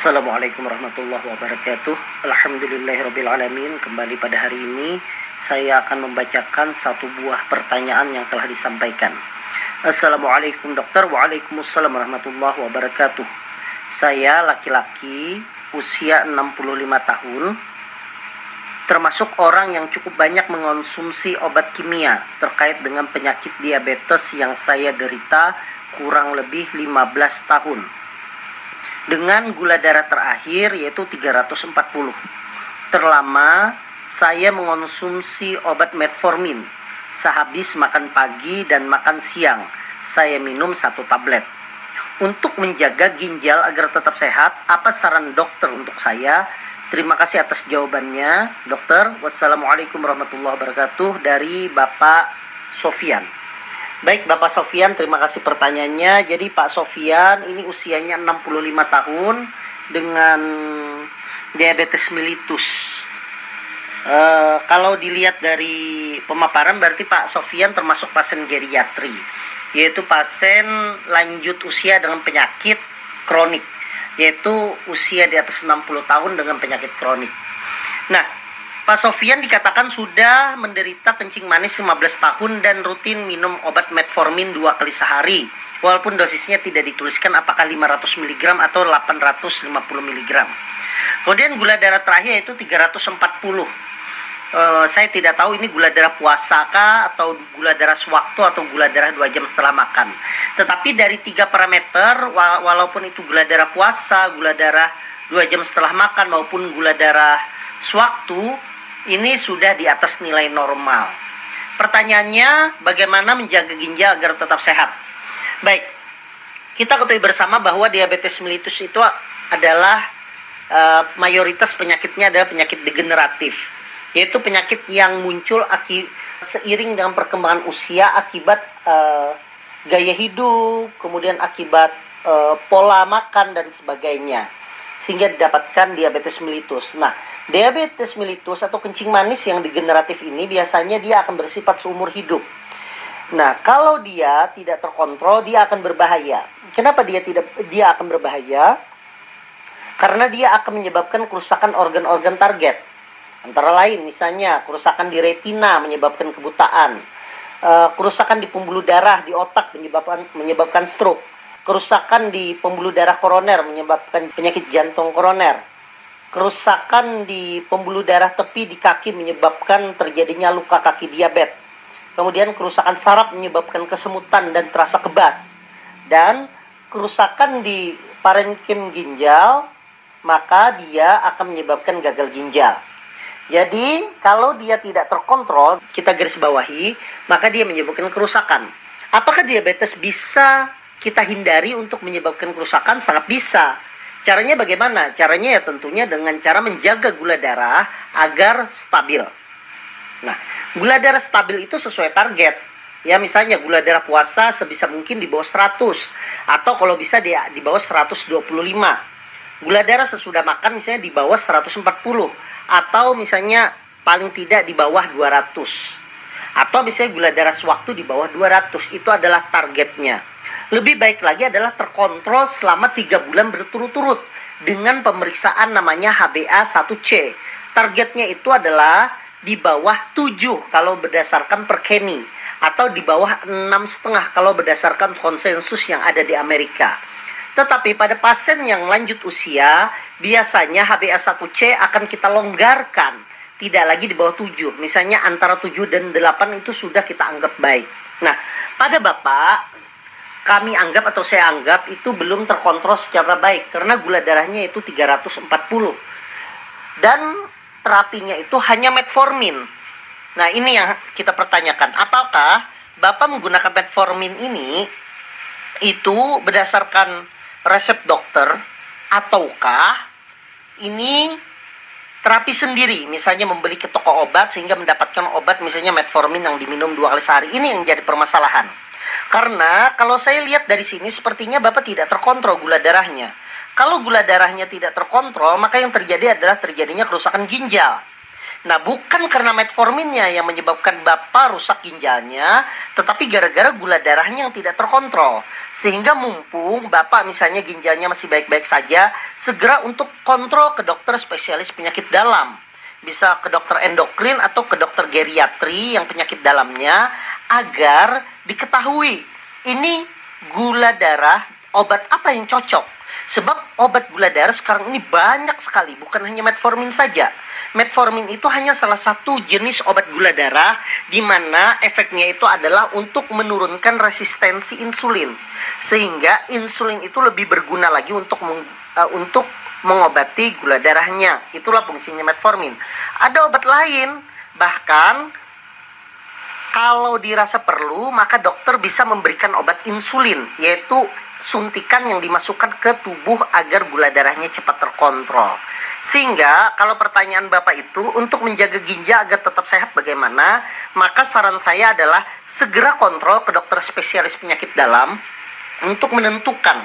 Assalamualaikum warahmatullahi wabarakatuh. Alhamdulillahirrabbilalamin Kembali pada hari ini Saya akan membacakan satu buah pertanyaan yang telah disampaikan. Assalamualaikum dokter. Waalaikumsalam warahmatullahi wabarakatuh. Saya laki-laki Usia 65 tahun Termasuk orang yang cukup banyak mengonsumsi obat kimia Terkait dengan penyakit diabetes yang saya derita Kurang lebih 15 tahun dengan gula darah terakhir yaitu 340. Terlama saya mengonsumsi obat metformin sehabis makan pagi dan makan siang. Saya minum satu tablet. Untuk menjaga ginjal agar tetap sehat, apa saran dokter untuk saya? Terima kasih atas jawabannya, dokter. Wassalamualaikum warahmatullahi wabarakatuh dari Bapak Sofian. Baik Bapak Sofian, terima kasih pertanyaannya. Jadi Pak Sofian ini usianya 65 tahun dengan diabetes mellitus. Uh, kalau dilihat dari pemaparan berarti Pak Sofian termasuk pasien geriatri, yaitu pasien lanjut usia dengan penyakit kronik, yaitu usia di atas 60 tahun dengan penyakit kronik. Nah, Pak Sofian dikatakan sudah menderita kencing manis 15 tahun dan rutin minum obat metformin dua kali sehari. Walaupun dosisnya tidak dituliskan apakah 500 mg atau 850 mg. Kemudian gula darah terakhir yaitu 340. Uh, saya tidak tahu ini gula darah puasa kah atau gula darah sewaktu atau gula darah dua jam setelah makan. Tetapi dari tiga parameter, walaupun itu gula darah puasa, gula darah dua jam setelah makan maupun gula darah sewaktu, ini sudah di atas nilai normal. Pertanyaannya, bagaimana menjaga ginjal agar tetap sehat? Baik, kita ketahui bersama bahwa diabetes mellitus itu adalah uh, mayoritas penyakitnya adalah penyakit degeneratif, yaitu penyakit yang muncul aki, seiring dengan perkembangan usia akibat uh, gaya hidup, kemudian akibat uh, pola makan dan sebagainya sehingga didapatkan diabetes mellitus. Nah, diabetes mellitus atau kencing manis yang degeneratif ini biasanya dia akan bersifat seumur hidup. Nah, kalau dia tidak terkontrol, dia akan berbahaya. Kenapa dia tidak dia akan berbahaya? Karena dia akan menyebabkan kerusakan organ-organ target. Antara lain misalnya kerusakan di retina menyebabkan kebutaan, uh, kerusakan di pembuluh darah di otak menyebabkan menyebabkan stroke kerusakan di pembuluh darah koroner menyebabkan penyakit jantung koroner, kerusakan di pembuluh darah tepi di kaki menyebabkan terjadinya luka kaki diabetes, kemudian kerusakan saraf menyebabkan kesemutan dan terasa kebas, dan kerusakan di parenkim ginjal maka dia akan menyebabkan gagal ginjal. Jadi, kalau dia tidak terkontrol, kita garis bawahi, maka dia menyebabkan kerusakan. Apakah diabetes bisa kita hindari untuk menyebabkan kerusakan sangat bisa. Caranya bagaimana? Caranya ya tentunya dengan cara menjaga gula darah agar stabil. Nah, gula darah stabil itu sesuai target. Ya misalnya gula darah puasa sebisa mungkin di bawah 100 atau kalau bisa di, di bawah 125. Gula darah sesudah makan misalnya di bawah 140 atau misalnya paling tidak di bawah 200. Atau misalnya gula darah sewaktu di bawah 200 itu adalah targetnya. Lebih baik lagi adalah terkontrol selama tiga bulan berturut-turut dengan pemeriksaan namanya HbA1c. Targetnya itu adalah di bawah 7 kalau berdasarkan per Kenny atau di bawah enam setengah kalau berdasarkan konsensus yang ada di Amerika. Tetapi pada pasien yang lanjut usia, biasanya HbA1c akan kita longgarkan, tidak lagi di bawah 7. Misalnya antara 7 dan 8 itu sudah kita anggap baik. Nah, pada Bapak kami anggap atau saya anggap itu belum terkontrol secara baik karena gula darahnya itu 340 dan terapinya itu hanya metformin. Nah, ini yang kita pertanyakan, apakah Bapak menggunakan metformin ini itu berdasarkan resep dokter ataukah ini terapi sendiri, misalnya membeli ke toko obat sehingga mendapatkan obat misalnya metformin yang diminum dua kali sehari. Ini yang jadi permasalahan. Karena kalau saya lihat dari sini sepertinya Bapak tidak terkontrol gula darahnya. Kalau gula darahnya tidak terkontrol, maka yang terjadi adalah terjadinya kerusakan ginjal. Nah, bukan karena metforminnya yang menyebabkan Bapak rusak ginjalnya, tetapi gara-gara gula darahnya yang tidak terkontrol. Sehingga mumpung Bapak misalnya ginjalnya masih baik-baik saja, segera untuk kontrol ke dokter spesialis penyakit dalam. Bisa ke dokter endokrin atau ke dokter geriatri yang penyakit dalamnya agar diketahui ini gula darah obat apa yang cocok Sebab obat gula darah sekarang ini banyak sekali, bukan hanya metformin saja. Metformin itu hanya salah satu jenis obat gula darah di mana efeknya itu adalah untuk menurunkan resistensi insulin. Sehingga insulin itu lebih berguna lagi untuk uh, untuk mengobati gula darahnya. Itulah fungsinya metformin. Ada obat lain bahkan kalau dirasa perlu, maka dokter bisa memberikan obat insulin, yaitu suntikan yang dimasukkan ke tubuh agar gula darahnya cepat terkontrol. Sehingga kalau pertanyaan Bapak itu untuk menjaga ginjal agar tetap sehat bagaimana, maka saran saya adalah segera kontrol ke dokter spesialis penyakit dalam untuk menentukan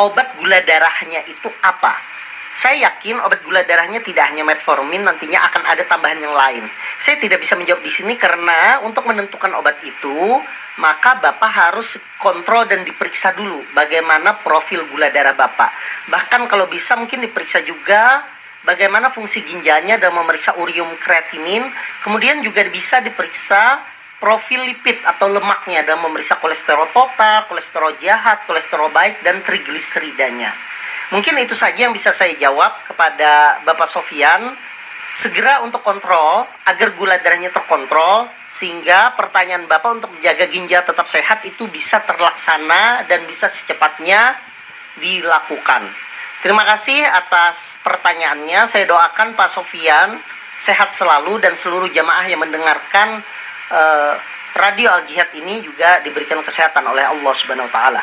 obat gula darahnya itu apa saya yakin obat gula darahnya tidak hanya metformin, nantinya akan ada tambahan yang lain. Saya tidak bisa menjawab di sini karena untuk menentukan obat itu, maka Bapak harus kontrol dan diperiksa dulu bagaimana profil gula darah Bapak. Bahkan kalau bisa mungkin diperiksa juga bagaimana fungsi ginjalnya dan memeriksa urium kreatinin. Kemudian juga bisa diperiksa profil lipid atau lemaknya dan memeriksa kolesterol total, kolesterol jahat, kolesterol baik, dan trigliseridanya. Mungkin itu saja yang bisa saya jawab kepada Bapak Sofian. Segera untuk kontrol agar gula darahnya terkontrol sehingga pertanyaan Bapak untuk menjaga ginjal tetap sehat itu bisa terlaksana dan bisa secepatnya dilakukan. Terima kasih atas pertanyaannya. Saya doakan Pak Sofian sehat selalu dan seluruh jamaah yang mendengarkan uh, radio Al Jihad ini juga diberikan kesehatan oleh Allah Subhanahu wa taala.